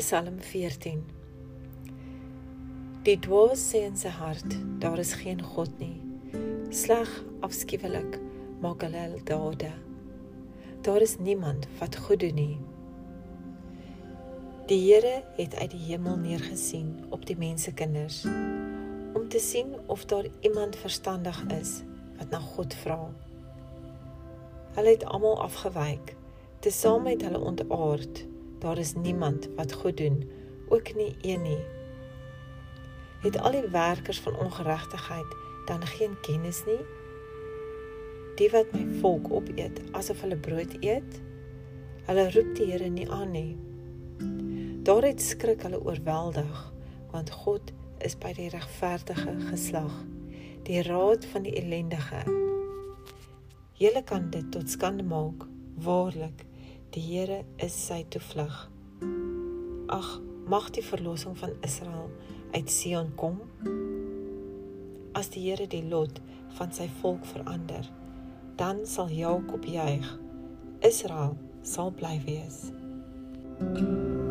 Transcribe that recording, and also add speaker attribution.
Speaker 1: Psalm 14 Die dwaas sê in sy hart, daar is geen God nie. Sleg afskuwelik maak hulle hul dade. Daar is niemand wat goed doen nie. Die Here het uit die hemel neergesien op die mensekinders om te sien of daar iemand verstandig is wat na God vra. Hulle het almal afgewyk, tesame het hulle ontaard daar is niemand wat goed doen, ook nie een nie. Het al die werkers van ongeregtigheid dan geen kennis nie? Die wat my volk opeet asof hulle brood eet, hulle roep die Here nie aan nie. Daar het skrik hulle oorweldig, want God is by die regverdige geslag, die raad van die ellendige. Julle kan dit tot skande maak, waarlik Die Here is sy toevlug. Ag, mag die verlossing van Israel uit Sion kom. As die Here die lot van sy volk verander, dan sal Jakob juig. Israel sal bly wees. thank you